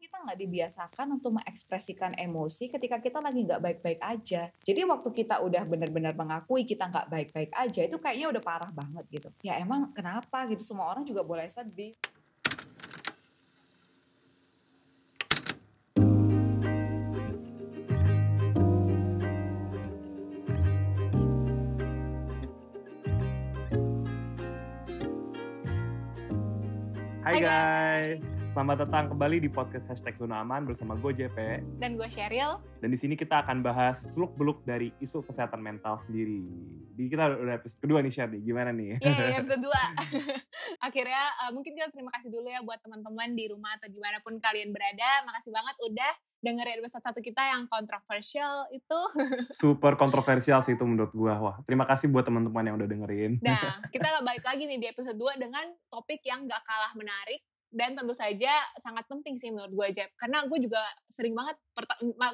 kita nggak dibiasakan untuk mengekspresikan emosi ketika kita lagi nggak baik-baik aja. Jadi waktu kita udah benar-benar mengakui kita nggak baik-baik aja, itu kayaknya udah parah banget gitu. Ya emang kenapa gitu, semua orang juga boleh sedih. Hai guys, selamat datang kembali di podcast hashtag Zona Aman bersama gue JP. Dan gue Cheryl. Dan di sini kita akan bahas seluk beluk dari isu kesehatan mental sendiri. Di kita udah episode kedua nih Sherry, gimana nih? Iya, yeah, episode 2. Akhirnya uh, mungkin kita terima kasih dulu ya buat teman-teman di rumah atau di mana pun kalian berada. Makasih banget udah dengerin episode satu kita yang kontroversial itu. Super kontroversial sih itu menurut gue. Wah, terima kasih buat teman-teman yang udah dengerin. Nah, kita balik lagi nih di episode 2 dengan topik yang gak kalah menarik dan tentu saja sangat penting sih menurut gue Jeb karena gue juga sering banget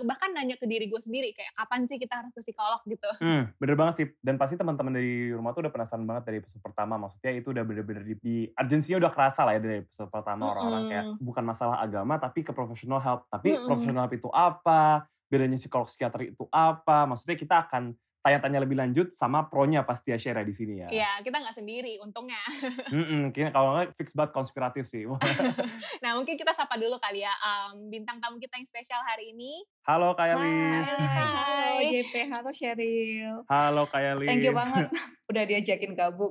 bahkan nanya ke diri gue sendiri kayak kapan sih kita harus ke psikolog? gitu. Hmm, bener banget sih. Dan pasti teman-teman dari rumah tuh udah penasaran banget dari episode pertama. Maksudnya itu udah bener-bener di, di urgensinya udah kerasa lah ya dari episode pertama. Orang-orang kayak bukan masalah agama tapi ke professional help. Tapi mm-hmm. professional help itu apa? Bedanya psikolog psikiater itu apa? Maksudnya kita akan tanya-tanya lebih lanjut sama pro-nya pasti ya share di sini ya. Iya, kita nggak sendiri untungnya. Mm -mm, kalau nggak fix banget konspiratif sih. nah mungkin kita sapa dulu kali ya um, bintang tamu kita yang spesial hari ini. Halo Kak Yalis. Hai. Halo JP, halo Sheryl. Halo Kak. Thank you banget udah diajakin gabung.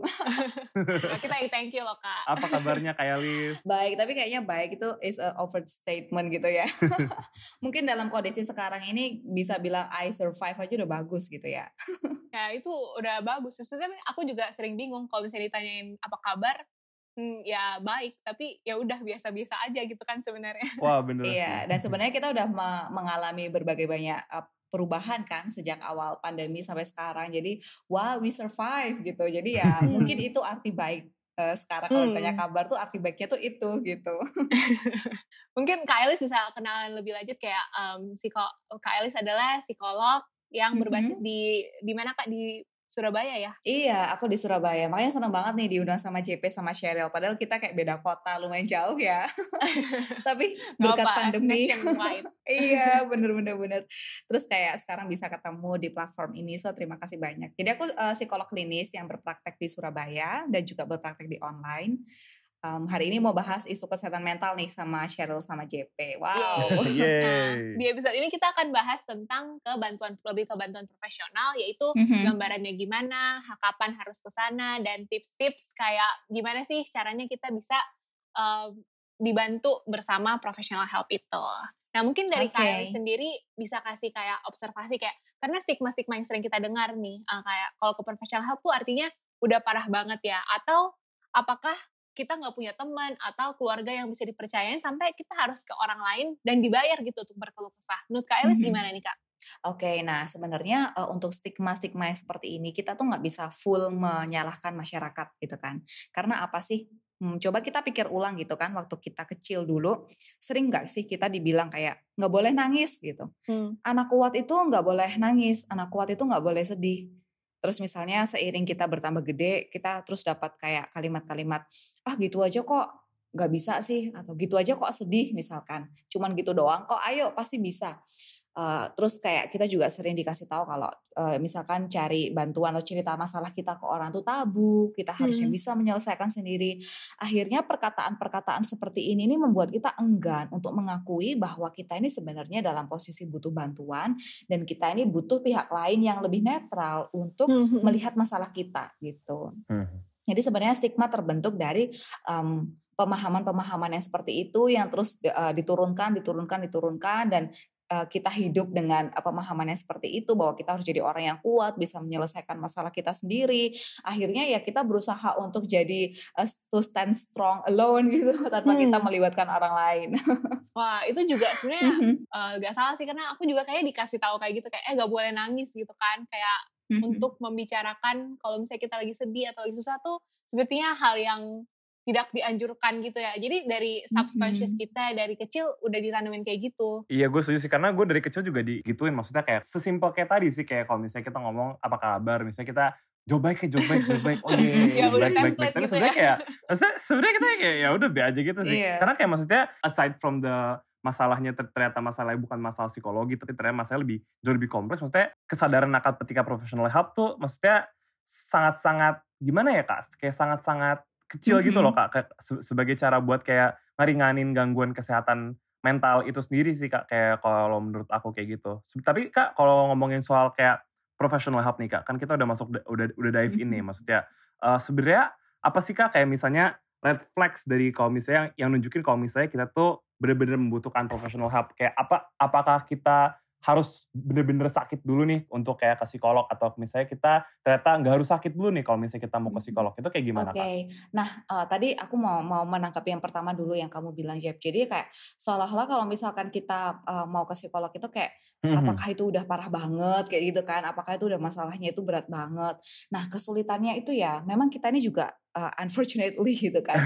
nah, kita thank you loh Kak. Apa kabarnya Kak Yalis? baik, tapi kayaknya baik itu is a overstatement gitu ya. Mungkin dalam kondisi sekarang ini bisa bilang I survive aja udah bagus gitu ya. ya itu udah bagus. Tapi aku juga sering bingung kalau misalnya ditanyain apa kabar, hmm, ya baik tapi ya udah biasa-biasa aja gitu kan sebenarnya wah bener iya dan sebenarnya kita udah mengalami berbagai banyak uh, perubahan kan sejak awal pandemi sampai sekarang. Jadi wow we survive gitu. Jadi ya mungkin itu arti baik uh, sekarang kalau hmm. tanya kabar tuh arti baiknya tuh itu gitu. Mungkin Kak Elis bisa kenalan lebih lanjut kayak um, psiko Kak Elis adalah psikolog yang berbasis mm -hmm. di di mana kak? Di Surabaya ya? Iya, aku di Surabaya. Makanya seneng banget nih diundang sama JP sama Cheryl. Padahal kita kayak beda kota, lumayan jauh ya. Tapi berkat apa, pandemi. iya, bener-bener bener. Terus kayak sekarang bisa ketemu di platform ini. So terima kasih banyak. Jadi aku uh, psikolog klinis yang berpraktek di Surabaya dan juga berpraktek di online um, hari ini mau bahas isu kesehatan mental nih sama Cheryl sama JP. Wow. nah, di episode ini kita akan bahas tentang kebantuan lebih kebantuan profesional yaitu mm-hmm. gambarannya gimana, kapan harus ke sana dan tips-tips kayak gimana sih caranya kita bisa uh, dibantu bersama professional help itu. Nah mungkin dari okay. kalian sendiri bisa kasih kayak observasi kayak karena stigma-stigma yang sering kita dengar nih uh, kayak kalau ke professional help tuh artinya udah parah banget ya atau apakah kita nggak punya teman atau keluarga yang bisa dipercayain sampai kita harus ke orang lain dan dibayar gitu untuk berkeluh kesah. Menurut Kak Elis mm -hmm. gimana nih Kak? Oke, okay, nah sebenarnya uh, untuk stigma-stigma yang seperti ini kita tuh nggak bisa full menyalahkan masyarakat gitu kan. Karena apa sih? Hmm, coba kita pikir ulang gitu kan, waktu kita kecil dulu, sering nggak sih kita dibilang kayak nggak boleh nangis gitu. Hmm. Anak kuat itu nggak boleh nangis, anak kuat itu nggak boleh sedih Terus misalnya seiring kita bertambah gede, kita terus dapat kayak kalimat-kalimat, ah gitu aja kok gak bisa sih, atau gitu aja kok sedih misalkan. Cuman gitu doang kok, ayo pasti bisa. Uh, terus kayak kita juga sering dikasih tahu kalau uh, misalkan cari bantuan atau cerita masalah kita ke orang tuh tabu, kita harusnya hmm. bisa menyelesaikan sendiri. Akhirnya perkataan-perkataan seperti ini nih membuat kita enggan untuk mengakui bahwa kita ini sebenarnya dalam posisi butuh bantuan dan kita ini butuh pihak lain yang lebih netral untuk hmm. melihat masalah kita gitu. Hmm. Jadi sebenarnya stigma terbentuk dari um, pemahaman-pemahaman yang seperti itu yang terus uh, diturunkan, diturunkan, diturunkan dan kita hidup dengan uh, pemahaman yang seperti itu bahwa kita harus jadi orang yang kuat bisa menyelesaikan masalah kita sendiri. Akhirnya ya kita berusaha untuk jadi uh, to stand strong alone gitu tanpa hmm. kita melibatkan orang lain. Wah itu juga sebenarnya uh, gak salah sih karena aku juga kayak dikasih tahu kayak gitu kayak eh gak boleh nangis gitu kan. Kayak untuk membicarakan kalau misalnya kita lagi sedih atau lagi susah tuh sepertinya hal yang tidak dianjurkan gitu ya. Jadi dari subconscious kita dari kecil udah ditanamin kayak gitu. Iya gue setuju sih karena gue dari kecil juga digituin maksudnya kayak sesimpel kayak tadi sih kayak kalau misalnya kita ngomong apa kabar misalnya kita jauh baik ya jauh baik jauh baik oh iya yeah, baik baik baik tapi gitu sebenarnya ya. kayak maksudnya sebenarnya kita kayak ya udah be aja gitu sih yeah. karena kayak maksudnya aside from the masalahnya ternyata masalahnya bukan masalah psikologi tapi ternyata masalah lebih jauh lebih kompleks maksudnya kesadaran akan ketika professional help tuh maksudnya sangat-sangat gimana ya kak kayak sangat-sangat kecil mm-hmm. gitu loh kak kayak, sebagai cara buat kayak ngeringanin gangguan kesehatan mental itu sendiri sih kak kayak kalau menurut aku kayak gitu. Tapi kak kalau ngomongin soal kayak professional help nih kak kan kita udah masuk udah udah dive in nih maksudnya. Uh, sebenarnya apa sih kak kayak misalnya red flags dari kalau misalnya yang, yang nunjukin kalau misalnya kita tuh benar-benar membutuhkan professional help kayak apa apakah kita harus bener-bener sakit dulu nih untuk kayak ke psikolog atau misalnya kita ternyata nggak harus sakit dulu nih kalau misalnya kita mau ke psikolog itu kayak gimana Oke, okay. nah uh, tadi aku mau mau menangkap yang pertama dulu yang kamu bilang Jeb. Jadi kayak seolah-olah kalau misalkan kita uh, mau ke psikolog itu kayak hmm apakah itu udah parah banget kayak gitu kan? Apakah itu udah masalahnya itu berat banget? Nah kesulitannya itu ya memang kita ini juga uh, unfortunately gitu kan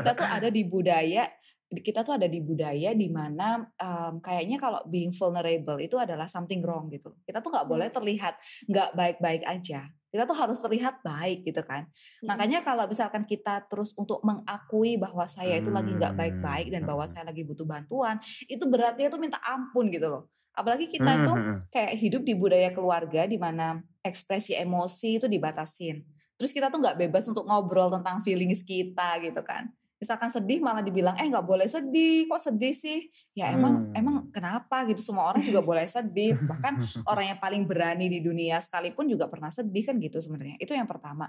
kita tuh ada di budaya kita tuh ada di budaya di mana um, kayaknya kalau being vulnerable itu adalah something wrong gitu. Kita tuh nggak boleh hmm. terlihat nggak baik-baik aja. Kita tuh harus terlihat baik gitu kan. Hmm. Makanya kalau misalkan kita terus untuk mengakui bahwa saya itu lagi nggak baik-baik dan bahwa hmm. saya lagi butuh bantuan, itu berarti itu minta ampun gitu loh. Apalagi kita itu kayak hidup di budaya keluarga di mana ekspresi emosi itu dibatasin. Terus kita tuh nggak bebas untuk ngobrol tentang feelings kita gitu kan misalkan sedih malah dibilang eh nggak boleh sedih kok sedih sih? Ya emang hmm. emang kenapa gitu? Semua orang juga boleh sedih. Bahkan orang yang paling berani di dunia sekalipun juga pernah sedih kan gitu sebenarnya. Itu yang pertama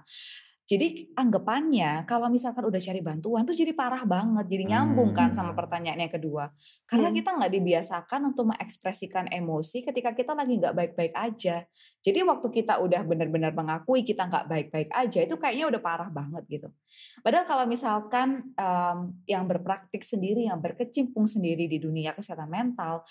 jadi anggapannya kalau misalkan udah cari bantuan tuh jadi parah banget, jadi nyambung kan sama hmm. pertanyaan yang kedua. Karena hmm. kita nggak dibiasakan untuk mengekspresikan emosi ketika kita lagi nggak baik-baik aja. Jadi waktu kita udah benar-benar mengakui kita nggak baik-baik aja, itu kayaknya udah parah banget gitu. Padahal kalau misalkan um, yang berpraktik sendiri, yang berkecimpung sendiri di dunia kesehatan mental,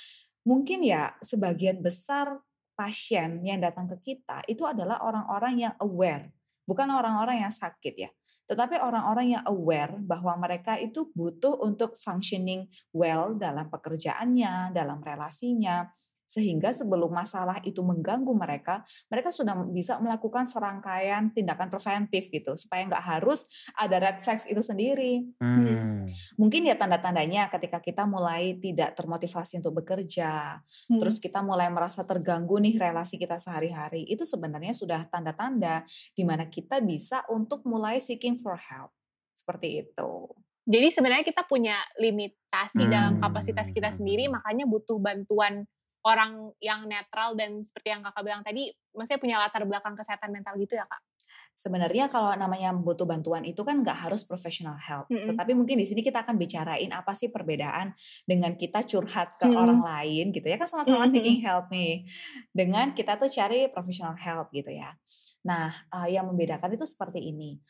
mungkin ya sebagian besar pasien yang datang ke kita itu adalah orang-orang yang aware bukan orang-orang yang sakit ya, tetapi orang-orang yang aware bahwa mereka itu butuh untuk functioning well dalam pekerjaannya, dalam relasinya, sehingga sebelum masalah itu mengganggu mereka, mereka sudah bisa melakukan serangkaian tindakan preventif gitu, supaya nggak harus ada red flags itu sendiri. Hmm. Mungkin ya tanda-tandanya ketika kita mulai tidak termotivasi untuk bekerja, hmm. terus kita mulai merasa terganggu nih relasi kita sehari-hari, itu sebenarnya sudah tanda-tanda di mana kita bisa untuk mulai seeking for help. Seperti itu. Jadi sebenarnya kita punya limitasi hmm. dalam kapasitas kita sendiri, makanya butuh bantuan orang yang netral dan seperti yang kakak bilang tadi, maksudnya punya latar belakang kesehatan mental gitu ya kak? Sebenarnya kalau namanya butuh bantuan itu kan nggak harus professional help, mm -hmm. tetapi mungkin di sini kita akan bicarain apa sih perbedaan dengan kita curhat ke mm -hmm. orang lain gitu ya kan sama-sama mm -hmm. seeking help nih, dengan kita tuh cari professional help gitu ya. Nah, uh, yang membedakan itu seperti ini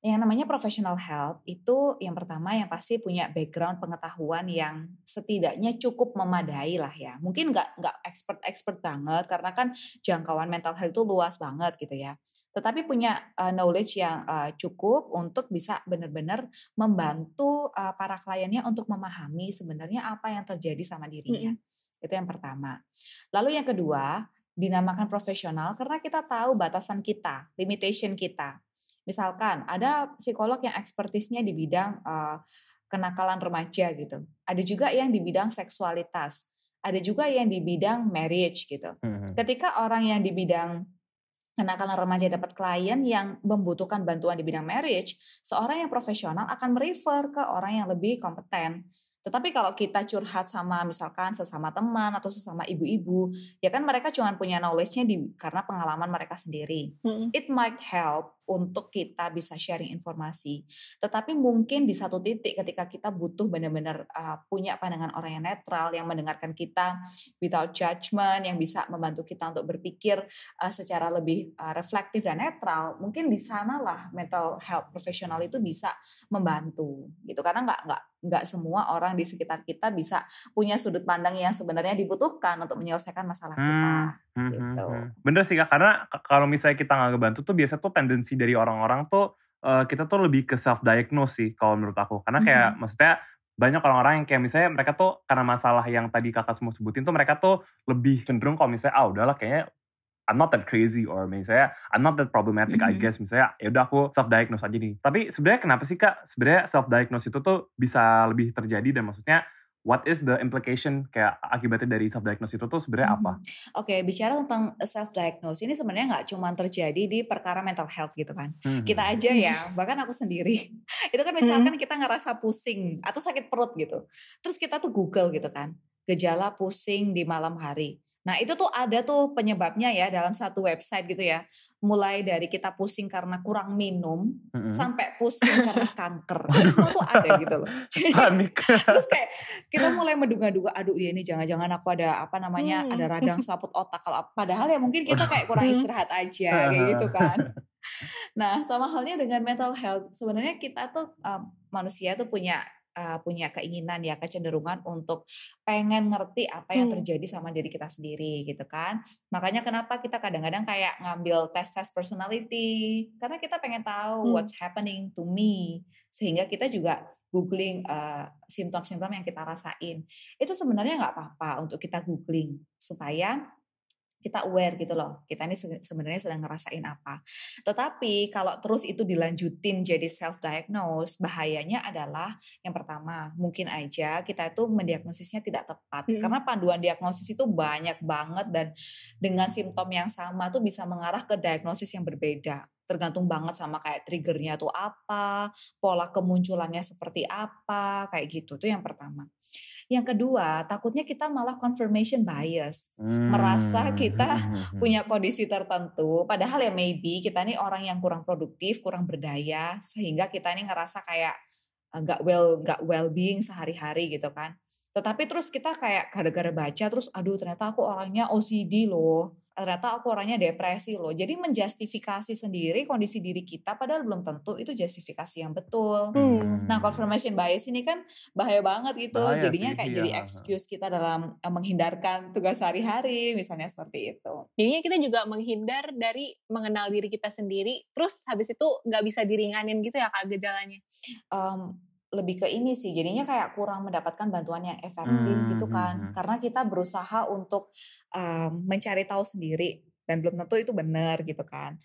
yang namanya professional help itu yang pertama yang pasti punya background pengetahuan yang setidaknya cukup memadai lah ya. Mungkin nggak nggak expert expert banget karena kan jangkauan mental health itu luas banget gitu ya. Tetapi punya uh, knowledge yang uh, cukup untuk bisa benar-benar membantu uh, para kliennya untuk memahami sebenarnya apa yang terjadi sama dirinya. -hmm. Itu yang pertama. Lalu yang kedua dinamakan profesional karena kita tahu batasan kita, limitation kita Misalkan ada psikolog yang ekspertisnya di bidang uh, kenakalan remaja gitu. Ada juga yang di bidang seksualitas. Ada juga yang di bidang marriage gitu. Hmm. Ketika orang yang di bidang kenakalan remaja dapat klien yang membutuhkan bantuan di bidang marriage, seorang yang profesional akan merefer ke orang yang lebih kompeten. Tetapi kalau kita curhat sama misalkan sesama teman atau sesama ibu-ibu, ya kan mereka cuma punya knowledge-nya di karena pengalaman mereka sendiri. Hmm. It might help untuk kita bisa sharing informasi. Tetapi mungkin di satu titik ketika kita butuh benar-benar uh, punya pandangan orang yang netral, yang mendengarkan kita without judgment, yang bisa membantu kita untuk berpikir uh, secara lebih uh, reflektif dan netral, mungkin di sanalah mental health profesional itu bisa membantu gitu. Karena nggak nggak nggak semua orang di sekitar kita bisa punya sudut pandang yang sebenarnya dibutuhkan untuk menyelesaikan masalah kita. Gitu. Hmm, hmm. Bener sih kak, karena kalau misalnya kita nggak ngebantu tuh biasa tuh tendensi dari orang-orang tuh uh, kita tuh lebih ke self diagnose sih kalau menurut aku karena kayak mm -hmm. maksudnya banyak orang-orang yang kayak misalnya mereka tuh karena masalah yang tadi kakak semua sebutin tuh mereka tuh lebih cenderung kalau misalnya ah udahlah kayaknya I'm not that crazy or misalnya I'm not that problematic mm -hmm. I guess misalnya ya udah aku self diagnose aja nih. Tapi sebenarnya kenapa sih Kak? Sebenarnya self diagnose itu tuh bisa lebih terjadi dan maksudnya what is the implication kayak akibatnya dari self diagnose itu tuh sebenarnya apa? -hmm. Oke, okay, bicara tentang self diagnose ini sebenarnya nggak cuma terjadi di perkara mental health gitu kan. Mm -hmm. Kita aja ya, bahkan aku sendiri. itu kan misalkan mm -hmm. kita ngerasa pusing atau sakit perut gitu. Terus kita tuh Google gitu kan. Gejala pusing di malam hari. Nah itu tuh ada tuh penyebabnya ya dalam satu website gitu ya. Mulai dari kita pusing karena kurang minum mm-hmm. sampai pusing karena kanker. Itu semua tuh ada gitu loh. Panik. terus kayak kita mulai menduga-duga, aduh ya ini jangan-jangan aku ada apa namanya hmm. ada radang selaput otak. Kalau padahal ya mungkin kita kayak kurang istirahat aja kayak gitu kan. Nah sama halnya dengan mental health. Sebenarnya kita tuh um, manusia tuh punya uh, punya keinginan ya kecenderungan untuk pengen ngerti apa yang hmm. terjadi sama diri kita sendiri gitu kan. Makanya kenapa kita kadang-kadang kayak ngambil tes-tes personality karena kita pengen tahu hmm. what's happening to me sehingga kita juga googling uh, simptom-simptom yang kita rasain. Itu sebenarnya nggak apa-apa untuk kita googling supaya kita aware gitu loh kita ini sebenarnya sedang ngerasain apa tetapi kalau terus itu dilanjutin jadi self diagnose bahayanya adalah yang pertama mungkin aja kita itu mendiagnosisnya tidak tepat hmm. karena panduan diagnosis itu banyak banget dan dengan simptom yang sama tuh bisa mengarah ke diagnosis yang berbeda tergantung banget sama kayak triggernya tuh apa, pola kemunculannya seperti apa, kayak gitu tuh yang pertama. Yang kedua, takutnya kita malah confirmation bias. Hmm. Merasa kita punya kondisi tertentu. Padahal ya maybe kita nih orang yang kurang produktif, kurang berdaya. Sehingga kita nih ngerasa kayak eh, nggak well nggak well being sehari-hari gitu kan. Tetapi terus kita kayak gara-gara baca terus aduh ternyata aku orangnya OCD loh ternyata aku orangnya depresi loh. Jadi menjustifikasi sendiri kondisi diri kita padahal belum tentu itu justifikasi yang betul. Hmm. Nah, confirmation bias ini kan bahaya banget gitu. Bahaya Jadinya sih, kayak iya. jadi excuse kita dalam eh, menghindarkan tugas sehari-hari misalnya seperti itu. Jadinya kita juga menghindar dari mengenal diri kita sendiri. Terus habis itu nggak bisa diringanin gitu ya kak gejalanya. Um, lebih ke ini sih jadinya kayak kurang mendapatkan bantuan yang efektif hmm, gitu hmm, kan hmm. karena kita berusaha untuk um, mencari tahu sendiri dan belum tentu itu benar gitu kan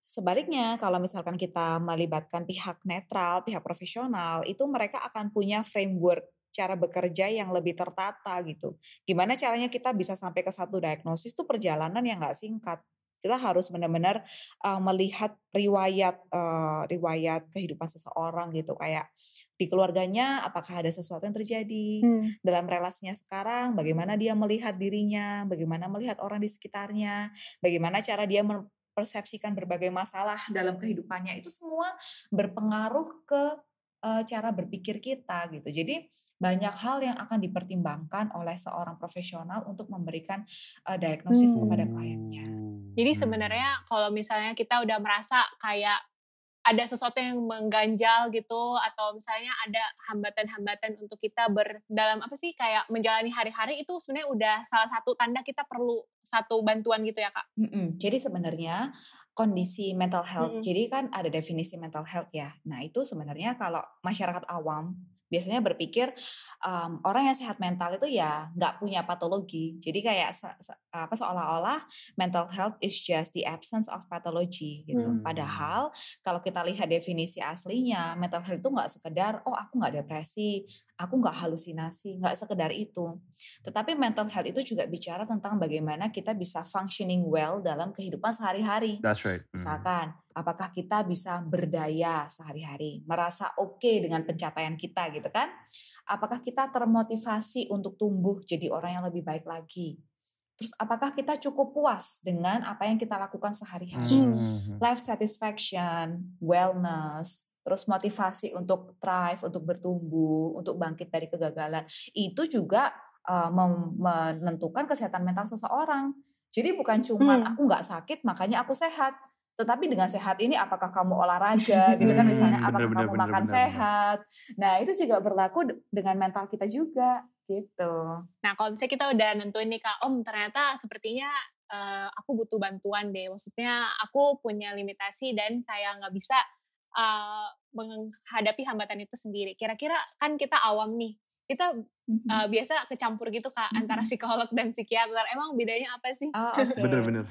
sebaliknya kalau misalkan kita melibatkan pihak netral pihak profesional itu mereka akan punya framework cara bekerja yang lebih tertata gitu. Gimana caranya kita bisa sampai ke satu diagnosis tuh perjalanan yang nggak singkat kita harus benar-benar uh, melihat riwayat uh, riwayat kehidupan seseorang gitu kayak di keluarganya apakah ada sesuatu yang terjadi hmm. dalam relasinya sekarang bagaimana dia melihat dirinya bagaimana melihat orang di sekitarnya bagaimana cara dia mempersepsikan berbagai masalah dalam kehidupannya itu semua berpengaruh ke uh, cara berpikir kita gitu jadi banyak hal yang akan dipertimbangkan oleh seorang profesional untuk memberikan uh, diagnosis hmm. kepada kliennya. Jadi hmm. sebenarnya kalau misalnya kita udah merasa kayak ada sesuatu yang mengganjal gitu atau misalnya ada hambatan-hambatan untuk kita ber dalam apa sih kayak menjalani hari-hari itu sebenarnya udah salah satu tanda kita perlu satu bantuan gitu ya kak. Mm -mm. Jadi sebenarnya kondisi mental health. Mm -mm. Jadi kan ada definisi mental health ya. Nah itu sebenarnya kalau masyarakat awam biasanya berpikir um, orang yang sehat mental itu ya nggak punya patologi. Jadi kayak se se apa seolah-olah mental health is just the absence of pathology gitu. Hmm. Padahal kalau kita lihat definisi aslinya, mental health itu nggak sekedar oh aku nggak depresi, aku nggak halusinasi, nggak sekedar itu. Tetapi mental health itu juga bicara tentang bagaimana kita bisa functioning well dalam kehidupan sehari-hari. That's right. Mm. Misalkan, apakah kita bisa berdaya sehari-hari, merasa oke okay dengan pencapaian kita gitu kan? Apakah kita termotivasi untuk tumbuh jadi orang yang lebih baik lagi? Terus apakah kita cukup puas dengan apa yang kita lakukan sehari-hari? Mm. Life satisfaction, wellness, terus motivasi untuk thrive, untuk bertumbuh, untuk bangkit dari kegagalan, itu juga uh, menentukan kesehatan mental seseorang. Jadi bukan cuma hmm. aku nggak sakit makanya aku sehat, tetapi dengan sehat ini apakah kamu olahraga gitu kan misalnya apakah bener, kamu bener, makan bener, sehat. Nah itu juga berlaku dengan mental kita juga gitu. Nah kalau misalnya kita udah nentuin nih kak Om ternyata sepertinya uh, aku butuh bantuan deh. Maksudnya aku punya limitasi dan kayak nggak bisa uh, menghadapi hambatan itu sendiri. Kira-kira kan kita awam nih, kita uh, biasa kecampur gitu kak mm-hmm. antara psikolog dan psikiater. Emang bedanya apa sih? Oh, okay. Bener-bener.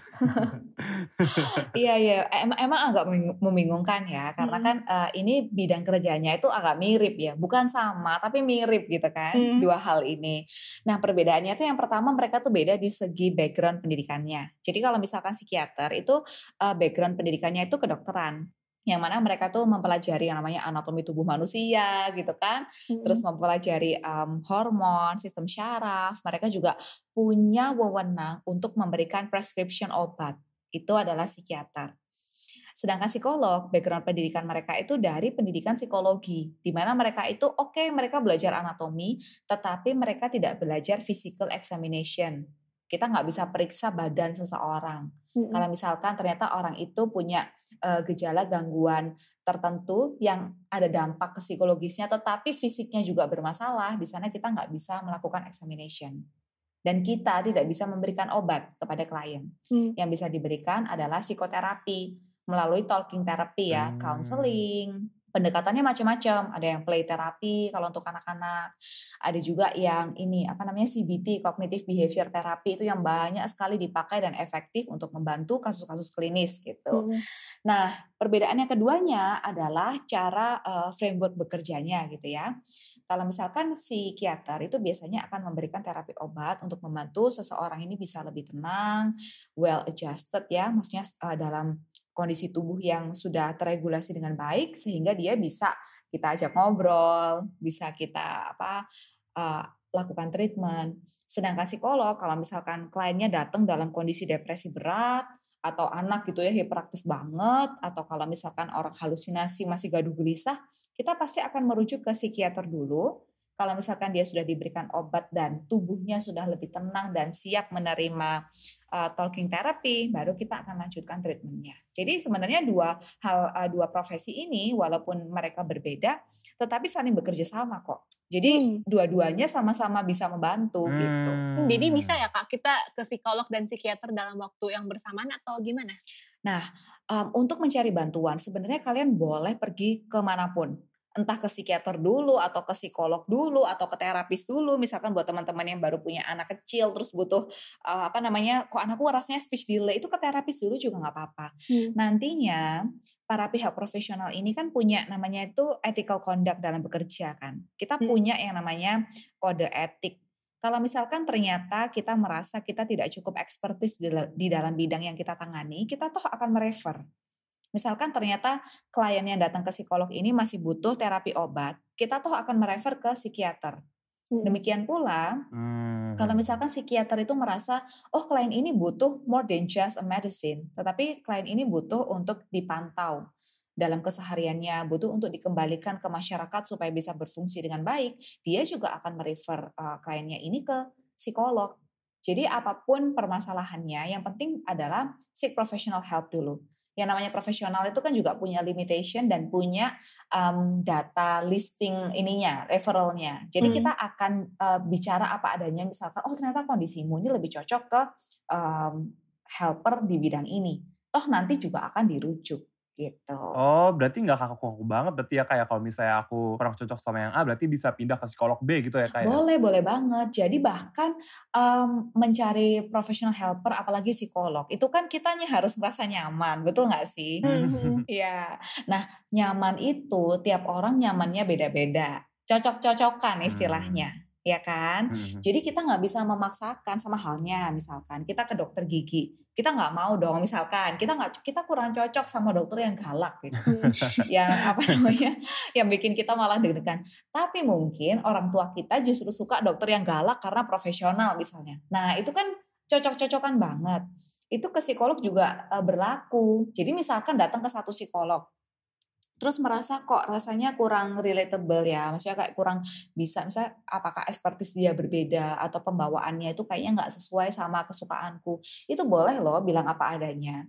iya iya, emang, emang agak membingungkan ya, karena mm. kan uh, ini bidang kerjanya itu agak mirip ya, bukan sama tapi mirip gitu kan, mm. dua hal ini. Nah perbedaannya itu yang pertama mereka tuh beda di segi background pendidikannya. Jadi kalau misalkan psikiater itu uh, background pendidikannya itu kedokteran yang mana mereka tuh mempelajari yang namanya anatomi tubuh manusia gitu kan, hmm. terus mempelajari um, hormon, sistem syaraf. Mereka juga punya wewenang untuk memberikan prescription obat. Itu adalah psikiater. Sedangkan psikolog, background pendidikan mereka itu dari pendidikan psikologi, di mana mereka itu oke okay, mereka belajar anatomi, tetapi mereka tidak belajar physical examination. Kita nggak bisa periksa badan seseorang. Hmm. Kalau misalkan ternyata orang itu punya uh, gejala gangguan tertentu yang ada dampak ke psikologisnya, tetapi fisiknya juga bermasalah, di sana kita nggak bisa melakukan examination. Dan kita tidak bisa memberikan obat kepada klien. Hmm. Yang bisa diberikan adalah psikoterapi melalui talking therapy ya, hmm. counseling, pendekatannya macam-macam. Ada yang play terapi kalau untuk anak-anak. Ada juga yang ini apa namanya CBT, cognitive behavior therapy itu yang banyak sekali dipakai dan efektif untuk membantu kasus-kasus klinis gitu. Hmm. Nah, perbedaannya keduanya adalah cara uh, framework bekerjanya gitu ya. Kalau misalkan si psikiater itu biasanya akan memberikan terapi obat untuk membantu seseorang ini bisa lebih tenang, well adjusted ya, maksudnya uh, dalam kondisi tubuh yang sudah terregulasi dengan baik sehingga dia bisa kita ajak ngobrol, bisa kita apa uh, lakukan treatment. Sedangkan psikolog kalau misalkan kliennya datang dalam kondisi depresi berat atau anak gitu ya hiperaktif banget atau kalau misalkan orang halusinasi masih gaduh gelisah, kita pasti akan merujuk ke psikiater dulu kalau misalkan dia sudah diberikan obat dan tubuhnya sudah lebih tenang dan siap menerima uh, talking therapy, baru kita akan lanjutkan treatmentnya. Jadi sebenarnya dua hal uh, dua profesi ini walaupun mereka berbeda, tetapi saling bekerja sama kok. Jadi hmm. dua-duanya sama-sama bisa membantu gitu. hmm. gitu. Jadi bisa ya kak kita ke psikolog dan psikiater dalam waktu yang bersamaan atau gimana? Nah um, untuk mencari bantuan sebenarnya kalian boleh pergi ke mana pun entah ke psikiater dulu atau ke psikolog dulu atau ke terapis dulu misalkan buat teman-teman yang baru punya anak kecil terus butuh uh, apa namanya kok anakku rasanya speech delay itu ke terapis dulu juga nggak apa-apa hmm. nantinya para pihak profesional ini kan punya namanya itu ethical conduct dalam bekerja kan kita hmm. punya yang namanya kode etik kalau misalkan ternyata kita merasa kita tidak cukup ekspertis di dalam bidang yang kita tangani, kita toh akan merefer Misalkan ternyata klien yang datang ke psikolog ini masih butuh terapi obat, kita tuh akan merefer ke psikiater. Hmm. Demikian pula, hmm. kalau misalkan psikiater itu merasa, oh klien ini butuh more than just a medicine, tetapi klien ini butuh untuk dipantau dalam kesehariannya, butuh untuk dikembalikan ke masyarakat supaya bisa berfungsi dengan baik, dia juga akan merefer uh, kliennya ini ke psikolog. Jadi apa pun permasalahannya, yang penting adalah seek professional help dulu yang namanya profesional itu kan juga punya limitation dan punya um, data listing ininya, referralnya. Jadi hmm. kita akan uh, bicara apa adanya, misalkan, oh ternyata kondisimu ini lebih cocok ke um, helper di bidang ini. Toh nanti juga akan dirujuk gitu. Oh, berarti nggak kaku-kaku banget berarti ya kayak kalau misalnya aku kurang cocok sama yang A berarti bisa pindah ke psikolog B gitu ya kayak. Boleh, boleh banget. Jadi bahkan um, mencari professional helper apalagi psikolog itu kan kitanya harus merasa nyaman, betul nggak sih? Mm-hmm. Iya. nah, nyaman itu tiap orang nyamannya beda-beda. Cocok-cocokan istilahnya. Hmm ya kan? Hmm. Jadi kita nggak bisa memaksakan sama halnya misalkan kita ke dokter gigi, kita nggak mau dong misalkan kita nggak kita kurang cocok sama dokter yang galak gitu. Yang apa namanya yang bikin kita malah deg-degan. Tapi mungkin orang tua kita justru suka dokter yang galak karena profesional misalnya. Nah itu kan cocok-cocokan banget. Itu ke psikolog juga uh, berlaku. Jadi misalkan datang ke satu psikolog terus merasa kok rasanya kurang relatable ya maksudnya kayak kurang bisa misalnya apakah expertise dia berbeda atau pembawaannya itu kayaknya nggak sesuai sama kesukaanku. Itu boleh loh bilang apa adanya.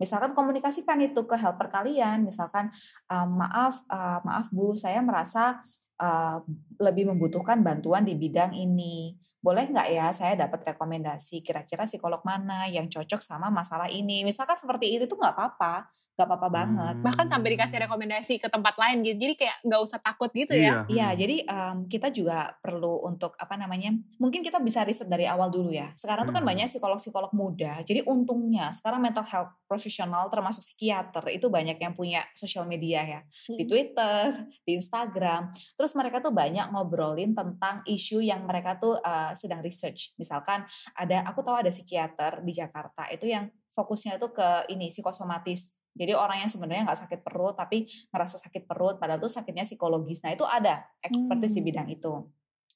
Misalkan komunikasikan itu ke helper kalian misalkan uh, maaf uh, maaf bu saya merasa uh, lebih membutuhkan bantuan di bidang ini. Boleh nggak ya saya dapat rekomendasi kira-kira psikolog mana yang cocok sama masalah ini? Misalkan seperti itu tuh nggak apa-apa gak apa-apa hmm. banget. Bahkan sampai dikasih rekomendasi ke tempat lain gitu. Jadi kayak gak usah takut gitu ya. Iya, iya jadi um, kita juga perlu untuk apa namanya, mungkin kita bisa riset dari awal dulu ya. Sekarang hmm. tuh kan banyak psikolog-psikolog muda. Jadi untungnya sekarang mental health profesional termasuk psikiater itu banyak yang punya sosial media ya. Hmm. Di Twitter, di Instagram. Terus mereka tuh banyak ngobrolin tentang isu yang mereka tuh uh, sedang research. Misalkan ada, aku tahu ada psikiater di Jakarta itu yang fokusnya itu ke ini psikosomatis jadi orang yang sebenarnya nggak sakit perut tapi ngerasa sakit perut padahal itu sakitnya psikologis. Nah itu ada expertise hmm. di bidang itu.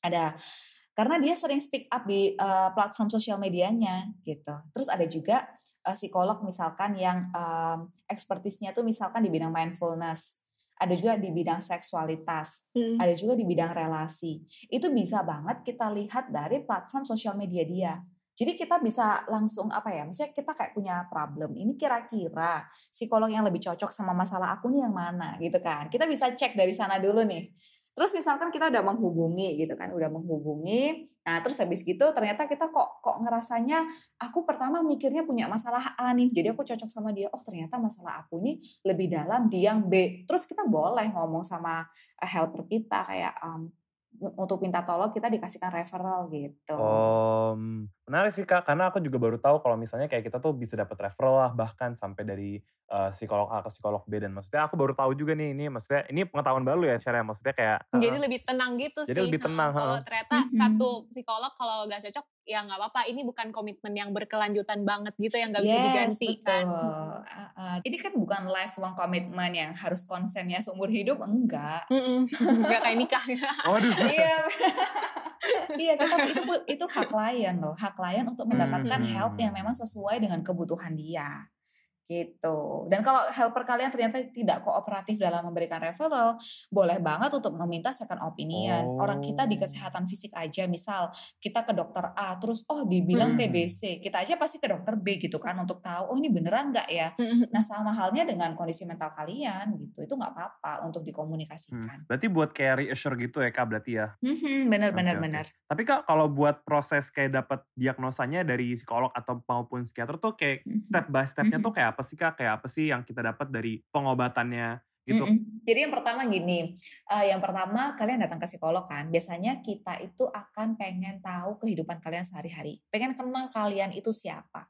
Ada karena dia sering speak up di uh, platform sosial medianya gitu. Terus ada juga uh, psikolog misalkan yang um, ekspertisnya tuh misalkan di bidang mindfulness. Ada juga di bidang seksualitas, hmm. ada juga di bidang relasi. Itu bisa banget kita lihat dari platform sosial media dia jadi kita bisa langsung apa ya, maksudnya kita kayak punya problem. Ini kira-kira psikolog yang lebih cocok sama masalah aku nih yang mana gitu kan. Kita bisa cek dari sana dulu nih. Terus misalkan kita udah menghubungi gitu kan, udah menghubungi. Nah, terus habis gitu ternyata kita kok kok ngerasanya aku pertama mikirnya punya masalah A nih. Jadi aku cocok sama dia. Oh, ternyata masalah aku ini lebih dalam di yang B. Terus kita boleh ngomong sama eh, helper kita kayak um, untuk minta tolong kita dikasihkan referral gitu. Um, menarik sih kak, karena aku juga baru tahu kalau misalnya kayak kita tuh bisa dapat referral lah bahkan sampai dari uh, psikolog A ke psikolog B dan maksudnya aku baru tahu juga nih ini maksudnya ini pengetahuan baru ya secara maksudnya kayak. Uh, jadi lebih tenang gitu jadi sih. Jadi lebih tenang. Kalau ternyata mm -hmm. satu psikolog kalau gak cocok ya nggak apa-apa ini bukan komitmen yang berkelanjutan banget gitu yang nggak yes, bisa diganti betul. kan uh, uh, ini kan bukan lifelong komitmen yang harus konsennya seumur hidup enggak enggak kayak nikah iya iya tapi itu itu hak klien loh hak klien untuk mendapatkan hmm. help yang memang sesuai dengan kebutuhan dia gitu. Dan kalau helper kalian ternyata tidak kooperatif dalam memberikan referral, boleh banget untuk meminta second opinion. Oh. Orang kita di oh. kesehatan fisik aja, misal kita ke dokter A, terus oh dibilang hmm. TBC, kita aja pasti ke dokter B gitu kan untuk tahu oh ini beneran nggak ya. Hmm. Nah sama halnya dengan kondisi mental kalian gitu, itu nggak apa-apa untuk dikomunikasikan. Hmm. Berarti buat kayak reassure gitu ya kak berarti ya? Hmm, bener okay, bener okay. bener. Tapi kak kalau buat proses kayak dapat diagnosanya dari psikolog atau maupun psikiater tuh kayak hmm. step by stepnya hmm. tuh kayak apa sih kak? Kayak apa sih yang kita dapat dari pengobatannya gitu? Mm -mm. Jadi yang pertama gini, uh, yang pertama kalian datang ke psikolog kan, biasanya kita itu akan pengen tahu kehidupan kalian sehari-hari, pengen kenal kalian itu siapa.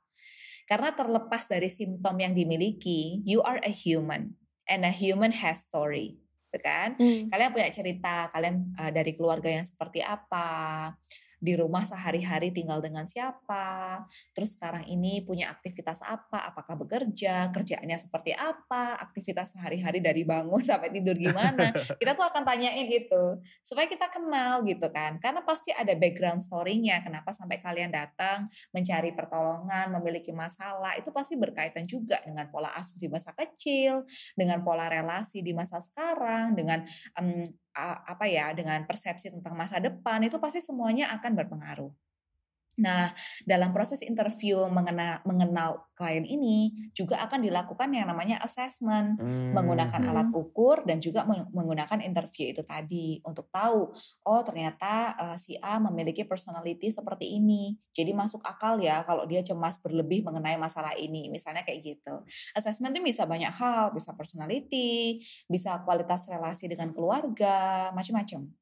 Karena terlepas dari simptom yang dimiliki, you are a human and a human has story, gitu kan? Mm. Kalian punya cerita, kalian uh, dari keluarga yang seperti apa, di rumah sehari-hari tinggal dengan siapa, terus sekarang ini punya aktivitas apa, apakah bekerja, kerjaannya seperti apa, aktivitas sehari-hari dari bangun sampai tidur gimana. Kita tuh akan tanyain itu supaya kita kenal gitu kan. Karena pasti ada background story-nya kenapa sampai kalian datang mencari pertolongan, memiliki masalah, itu pasti berkaitan juga dengan pola asuh di masa kecil, dengan pola relasi di masa sekarang, dengan um, apa ya dengan persepsi tentang masa depan itu pasti semuanya akan berpengaruh. Nah, dalam proses interview mengenal, mengenal klien ini juga akan dilakukan yang namanya assessment hmm. menggunakan hmm. alat ukur dan juga menggunakan interview itu tadi untuk tahu oh ternyata uh, si A memiliki personality seperti ini. Jadi masuk akal ya kalau dia cemas berlebih mengenai masalah ini, misalnya kayak gitu. Assessment itu bisa banyak hal, bisa personality, bisa kualitas relasi dengan keluarga, macam-macam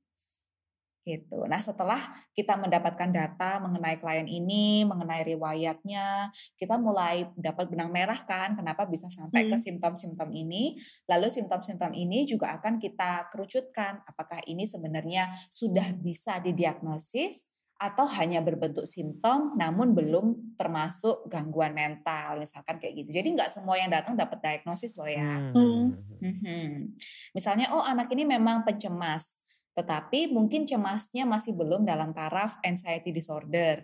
gitu. Nah setelah kita mendapatkan data mengenai klien ini, mengenai riwayatnya, kita mulai dapat benang merah kan, kenapa bisa sampai hmm. ke simptom-simptom ini. Lalu simptom-simptom ini juga akan kita kerucutkan, apakah ini sebenarnya sudah bisa didiagnosis atau hanya berbentuk simptom namun belum termasuk gangguan mental misalkan kayak gitu jadi nggak semua yang datang dapat diagnosis loh ya hmm. Hmm. misalnya oh anak ini memang pencemas tetapi mungkin cemasnya masih belum dalam taraf anxiety disorder.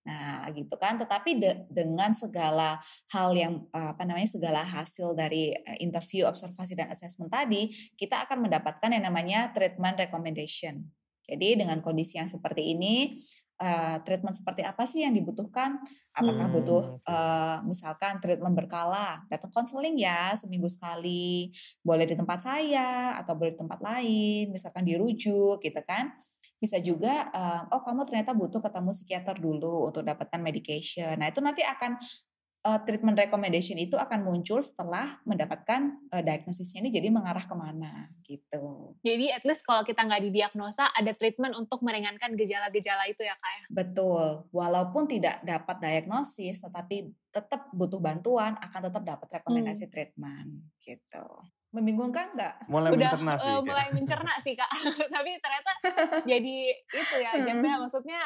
Nah, gitu kan. Tetapi de dengan segala hal yang apa namanya segala hasil dari eh, interview, observasi dan assessment tadi, kita akan mendapatkan yang namanya treatment recommendation. Jadi dengan kondisi yang seperti ini, uh, treatment seperti apa sih yang dibutuhkan? Apakah hmm. butuh uh, misalkan treatment berkala, datang konseling ya seminggu sekali, boleh di tempat saya atau boleh di tempat lain, misalkan dirujuk gitu kan? Bisa juga, uh, oh kamu ternyata butuh ketemu psikiater dulu untuk dapatkan medication. Nah itu nanti akan uh, treatment recommendation itu akan muncul setelah mendapatkan uh, diagnosisnya ini jadi mengarah ke mana gitu. Jadi at least kalau kita nggak didiagnosa ada treatment untuk meringankan gejala-gejala itu ya kak ya? Betul, walaupun tidak dapat diagnosis tetapi tetap butuh bantuan akan tetap dapat rekomendasi hmm. treatment gitu. Membingungkan nggak? Mulai Udah, mencerna sih. Uh, mulai mencerna sih kak. Tapi ternyata jadi itu ya, jadi maksudnya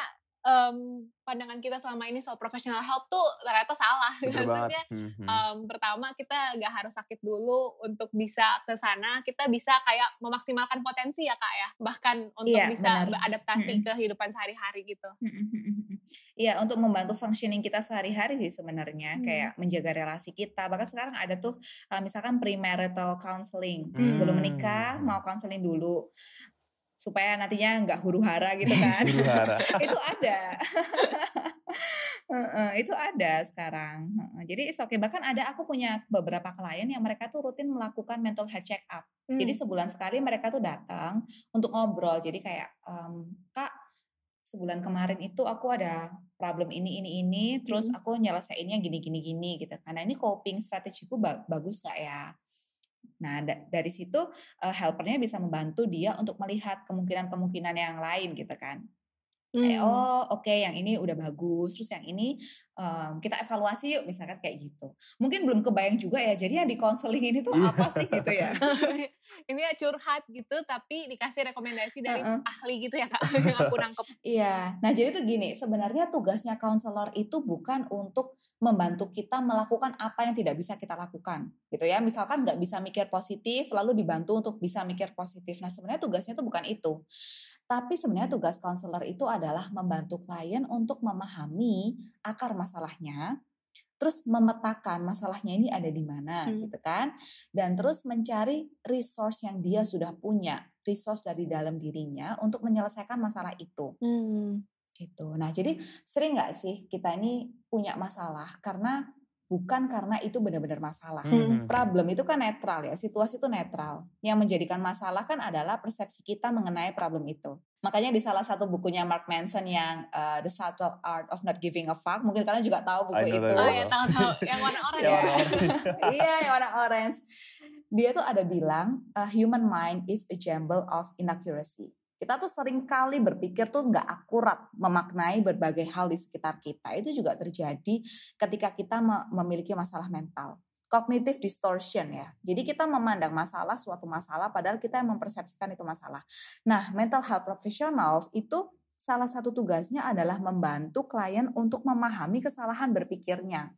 um, pandangan kita selama ini soal professional help tuh ternyata salah. Maksudnya um, pertama kita gak harus sakit dulu untuk bisa ke sana. Kita bisa kayak memaksimalkan potensi ya kak ya. Bahkan untuk yeah, bisa benar. beradaptasi hmm. ke kehidupan sehari-hari gitu. Iya untuk membantu functioning kita sehari-hari sih sebenarnya. Hmm. Kayak menjaga relasi kita. Bahkan sekarang ada tuh uh, misalkan premarital counseling. Hmm. Sebelum menikah mau counseling dulu supaya nantinya nggak huru hara gitu kan. Itu ada. Itu ada sekarang. Jadi it's okay. Bahkan ada aku punya beberapa klien yang mereka tuh rutin melakukan mental health check up. Hmm. jadi sebulan sekali mereka tuh datang untuk ngobrol. Jadi kayak um, kak sebulan kemarin itu aku ada problem ini ini ini terus hmm. aku nyelesainnya gini gini gini gitu. Karena ini coping strategiku bagus nggak ya Nah, da dari situ uh, helpernya bisa membantu dia untuk melihat kemungkinan-kemungkinan yang lain gitu kan. Hmm. Kayak, oh oke okay, yang ini udah bagus, terus yang ini um, kita evaluasi yuk misalkan kayak gitu. Mungkin belum kebayang juga ya, jadi yang di counseling ini tuh iya. apa sih gitu ya. ini ya curhat gitu, tapi dikasih rekomendasi dari uh -uh. ahli gitu ya kak, yang aku nangkep. Iya, nah jadi tuh gini, sebenarnya tugasnya counselor itu bukan untuk membantu kita melakukan apa yang tidak bisa kita lakukan gitu ya. Misalkan nggak bisa mikir positif lalu dibantu untuk bisa mikir positif. Nah sebenarnya tugasnya itu bukan itu. Tapi sebenarnya tugas konselor itu adalah membantu klien untuk memahami akar masalahnya terus memetakan masalahnya ini ada di mana hmm. gitu kan. Dan terus mencari resource yang dia sudah punya resource dari dalam dirinya untuk menyelesaikan masalah itu. Hmm gitu. Nah, jadi sering nggak sih kita ini punya masalah karena bukan karena itu benar-benar masalah. Hmm. Problem itu kan netral ya, situasi itu netral. Yang menjadikan masalah kan adalah persepsi kita mengenai problem itu. Makanya di salah satu bukunya Mark Manson yang uh, The Subtle Art of Not Giving a Fuck, mungkin kalian juga tahu buku itu. Oh ya tahu-tahu, yang warna orange. ya. iya, yang warna orange. Dia tuh ada bilang, a human mind is a jumble of inaccuracy kita tuh sering kali berpikir tuh nggak akurat memaknai berbagai hal di sekitar kita. Itu juga terjadi ketika kita memiliki masalah mental. Cognitive distortion ya. Jadi kita memandang masalah suatu masalah padahal kita yang mempersepsikan itu masalah. Nah, mental health professionals itu salah satu tugasnya adalah membantu klien untuk memahami kesalahan berpikirnya.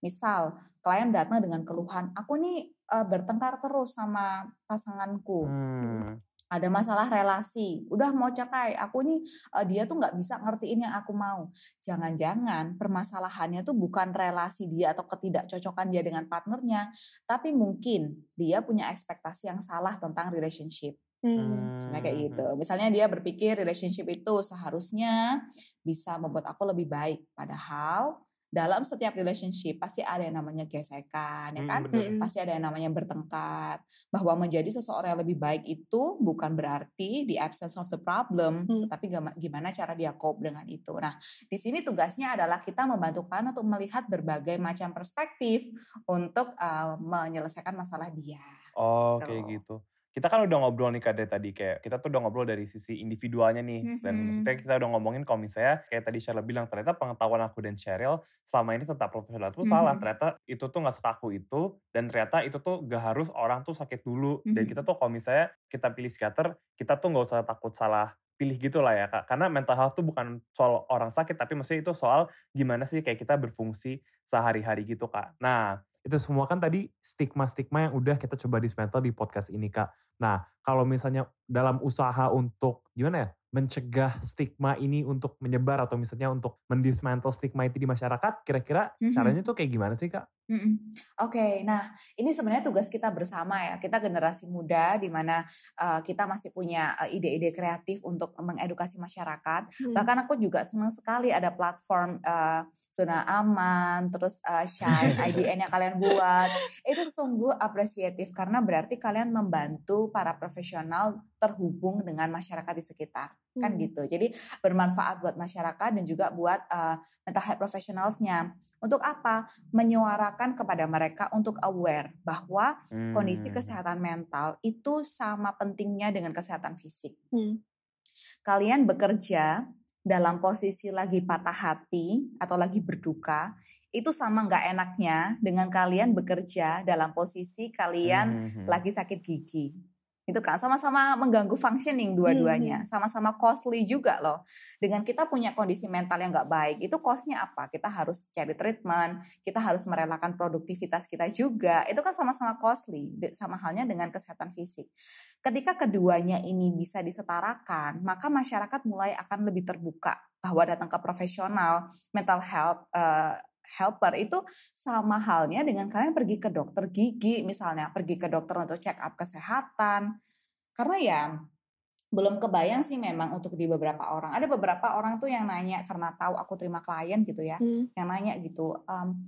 Misal, klien datang dengan keluhan, aku nih uh, bertengkar terus sama pasanganku. Hmm ada masalah relasi, udah mau cerai, aku nih uh, dia tuh nggak bisa ngertiin yang aku mau. Jangan-jangan permasalahannya tuh bukan relasi dia atau ketidakcocokan dia dengan partnernya, tapi mungkin dia punya ekspektasi yang salah tentang relationship. Hmm. Misalnya kayak gitu. Hmm. Misalnya dia berpikir relationship itu seharusnya bisa membuat aku lebih baik, padahal dalam setiap relationship pasti ada yang namanya gesekan ya hmm, kan? hmm, pasti ada yang namanya bertengkar. Bahwa menjadi seseorang yang lebih baik itu bukan berarti the absence of the problem hmm. tetapi gimana cara dia cope dengan itu. Nah di sini tugasnya adalah kita membantu kalian untuk melihat berbagai macam perspektif untuk uh, menyelesaikan masalah dia. Oh gitu. kayak gitu kita kan udah ngobrol nih kade tadi kayak kita tuh udah ngobrol dari sisi individualnya nih mm-hmm. dan maksudnya kita udah ngomongin kalau misalnya kayak tadi Sheryl bilang ternyata pengetahuan aku dan Cheryl selama ini tetap profesional itu mm-hmm. salah ternyata itu tuh nggak sekaku itu dan ternyata itu tuh gak harus orang tuh sakit dulu mm-hmm. dan kita tuh kalau misalnya kita pilih psikiater kita tuh nggak usah takut salah pilih gitu lah ya kak karena mental health tuh bukan soal orang sakit tapi maksudnya itu soal gimana sih kayak kita berfungsi sehari-hari gitu kak nah itu semua kan tadi stigma-stigma yang udah kita coba dismantle di podcast ini kak. Nah kalau misalnya dalam usaha untuk gimana ya mencegah stigma ini untuk menyebar atau misalnya untuk mendismantle stigma itu di masyarakat, kira-kira mm -hmm. caranya tuh kayak gimana sih kak? Mm -hmm. Oke, okay, nah ini sebenarnya tugas kita bersama ya. Kita generasi muda di mana uh, kita masih punya ide-ide uh, kreatif untuk mengedukasi masyarakat. Hmm. Bahkan aku juga senang sekali ada platform uh, zona aman, terus uh, Shine IDN yang kalian buat. Itu sungguh apresiatif karena berarti kalian membantu para profesional terhubung dengan masyarakat di sekitar. kan hmm. kan gitu. Jadi bermanfaat buat masyarakat dan juga buat uh, mental health professionalsnya. Untuk apa? Menyuarakan kepada mereka untuk aware bahwa hmm. kondisi kesehatan mental itu sama pentingnya dengan kesehatan fisik. Hmm. Kalian bekerja dalam posisi lagi patah hati atau lagi berduka, itu sama nggak enaknya dengan kalian bekerja dalam posisi kalian hmm. hmm, hmm. lagi sakit gigi itu kan sama-sama mengganggu functioning dua-duanya, hmm. sama-sama costly juga loh. Dengan kita punya kondisi mental yang nggak baik, itu costnya apa? Kita harus cari treatment, kita harus merelakan produktivitas kita juga. Itu kan sama-sama costly, sama halnya dengan kesehatan fisik. Ketika keduanya ini bisa disetarakan, maka masyarakat mulai akan lebih terbuka bahwa datang ke profesional mental health uh, helper itu sama halnya dengan kalian pergi ke dokter gigi misalnya, pergi ke dokter untuk check up kesehatan. Karena ya belum kebayang sih memang untuk di beberapa orang. Ada beberapa orang tuh yang nanya karena tahu aku terima klien gitu ya, hmm. yang nanya gitu, um,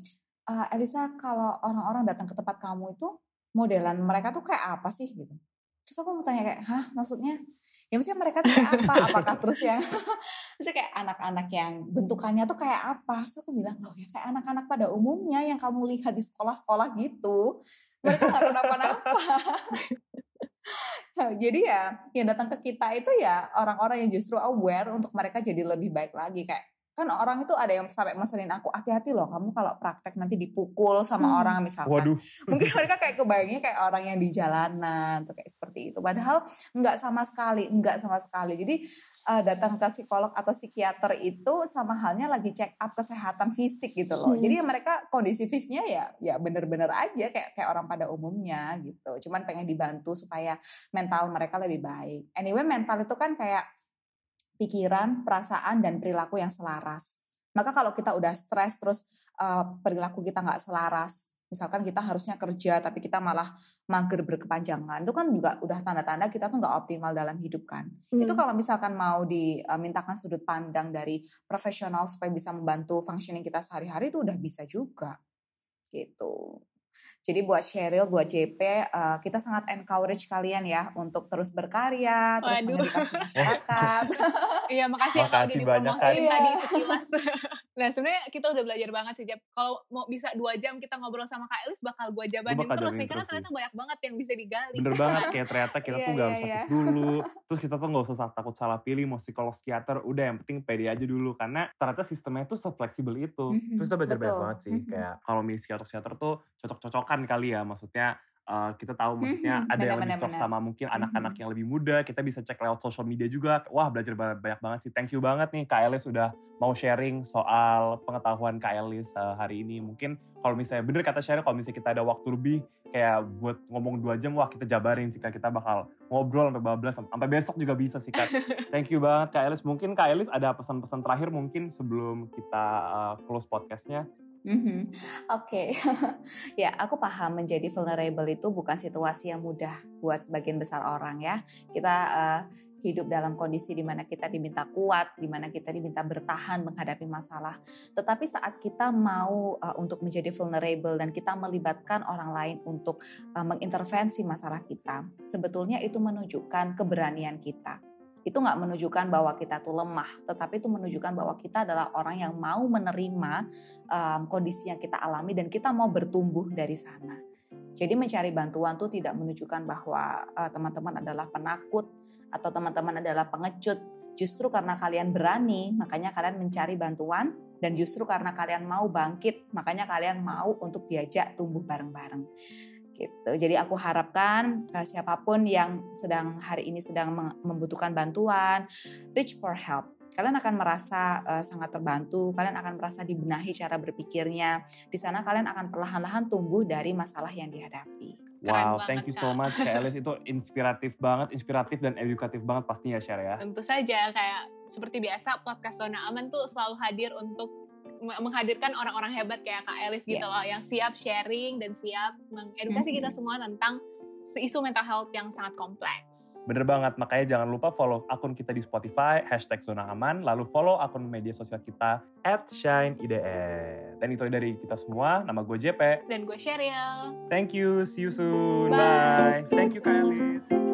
uh, Elisa kalau orang-orang datang ke tempat kamu itu modelan mereka tuh kayak apa sih gitu. Terus aku mau tanya kayak, hah maksudnya ya maksudnya mereka tuh kayak apa? Apakah terus yang maksudnya kayak anak-anak yang bentukannya tuh kayak apa? So aku bilang loh ya kayak anak-anak pada umumnya yang kamu lihat di sekolah-sekolah gitu mereka nggak kenapa-napa. Jadi ya yang datang ke kita itu ya orang-orang yang justru aware untuk mereka jadi lebih baik lagi kayak kan orang itu ada yang sampai mesenin aku hati-hati loh kamu kalau praktek nanti dipukul sama hmm. orang misalkan Waduh. mungkin mereka kayak kebayangnya kayak orang yang di jalanan tuh kayak seperti itu padahal nggak sama sekali nggak sama sekali jadi uh, datang ke psikolog atau psikiater itu sama halnya lagi check up kesehatan fisik gitu loh hmm. jadi mereka kondisi fisiknya ya ya bener-bener aja kayak kayak orang pada umumnya gitu cuman pengen dibantu supaya mental mereka lebih baik anyway mental itu kan kayak pikiran, perasaan, dan perilaku yang selaras. Maka kalau kita udah stres terus uh, perilaku kita nggak selaras, misalkan kita harusnya kerja tapi kita malah mager berkepanjangan, itu kan juga udah tanda-tanda kita tuh nggak optimal dalam hidup kan. Hmm. Itu kalau misalkan mau dimintakan eh, sudut pandang dari profesional supaya bisa membantu functioning kita sehari-hari itu udah bisa juga gitu. Jadi buat Cheryl, buat JP, uh, eh, kita sangat encourage kalian ya untuk terus berkarya, terus mengedukasi masyarakat. Iya, makasih, ya kalau udah dipromosiin tadi sekilas. nah, sebenarnya kita udah belajar banget sih, Jap. Kalau mau bisa dua jam kita ngobrol sama Kak Elis, bakal gue jabanin terus nih, karena ternyata banyak banget yang bisa digali. Bener banget, kayak ternyata kita tuh gak harus sakit dulu. Terus kita tuh gak usah takut salah pilih, mau psikolog psikiater, udah yang penting pede aja dulu. Karena ternyata sistemnya tuh se-fleksibel itu. Mm-hmm. Terus kita belajar banyak banget sih, mm-hmm. kayak kalau milih psikiater-psikiater tuh cocok-cocokan kali ya, maksudnya uh, kita tahu maksudnya hmm, ada bener, yang lebih cocok sama mungkin anak-anak hmm. yang lebih muda kita bisa cek lewat social media juga. Wah belajar banyak banget sih. Thank you banget nih Kak Elis sudah mau sharing soal pengetahuan Kak Elis uh, hari ini. Mungkin kalau misalnya bener kata share kalau misalnya kita ada waktu lebih kayak buat ngomong dua jam wah kita jabarin sih Kak. Kita bakal ngobrol sampai bablas sampai besok juga bisa sih Kak. Thank you banget Kak Elis. Mungkin Kak Elis ada pesan-pesan terakhir mungkin sebelum kita uh, close podcastnya Mm-hmm. Oke, ya aku paham menjadi vulnerable itu bukan situasi yang mudah buat sebagian besar orang ya. Kita uh, hidup dalam kondisi di mana kita diminta kuat, di mana kita diminta bertahan menghadapi masalah. Tetapi saat kita mau uh, untuk menjadi vulnerable dan kita melibatkan orang lain untuk uh, mengintervensi masalah kita, sebetulnya itu menunjukkan keberanian kita itu nggak menunjukkan bahwa kita tuh lemah, tetapi itu menunjukkan bahwa kita adalah orang yang mau menerima um, kondisi yang kita alami dan kita mau bertumbuh dari sana. Jadi mencari bantuan tuh tidak menunjukkan bahwa uh, teman-teman adalah penakut atau teman-teman adalah pengecut. Justru karena kalian berani, makanya kalian mencari bantuan dan justru karena kalian mau bangkit, makanya kalian mau untuk diajak tumbuh bareng-bareng gitu. Jadi aku harapkan uh, siapa pun yang sedang hari ini sedang membutuhkan bantuan, reach for help. Kalian akan merasa uh, sangat terbantu, kalian akan merasa dibenahi cara berpikirnya. Di sana kalian akan perlahan-lahan tumbuh dari masalah yang dihadapi. Keren wow, thank you so much Kak Elis. Itu inspiratif banget, inspiratif dan edukatif banget pastinya share ya. Tentu saja kayak seperti biasa podcast Zona Aman tuh selalu hadir untuk menghadirkan orang-orang hebat kayak Kak Elis gitu yeah. loh yang siap sharing dan siap mengedukasi kita semua tentang isu mental health yang sangat kompleks. Bener banget, makanya jangan lupa follow akun kita di Spotify, hashtag Zona Aman, lalu follow akun media sosial kita, at ShineIDN. Dan itu dari kita semua, nama gue JP. Dan gue Sheryl. Thank you, see you soon. Bye. Bye. Thank you Kak Elis.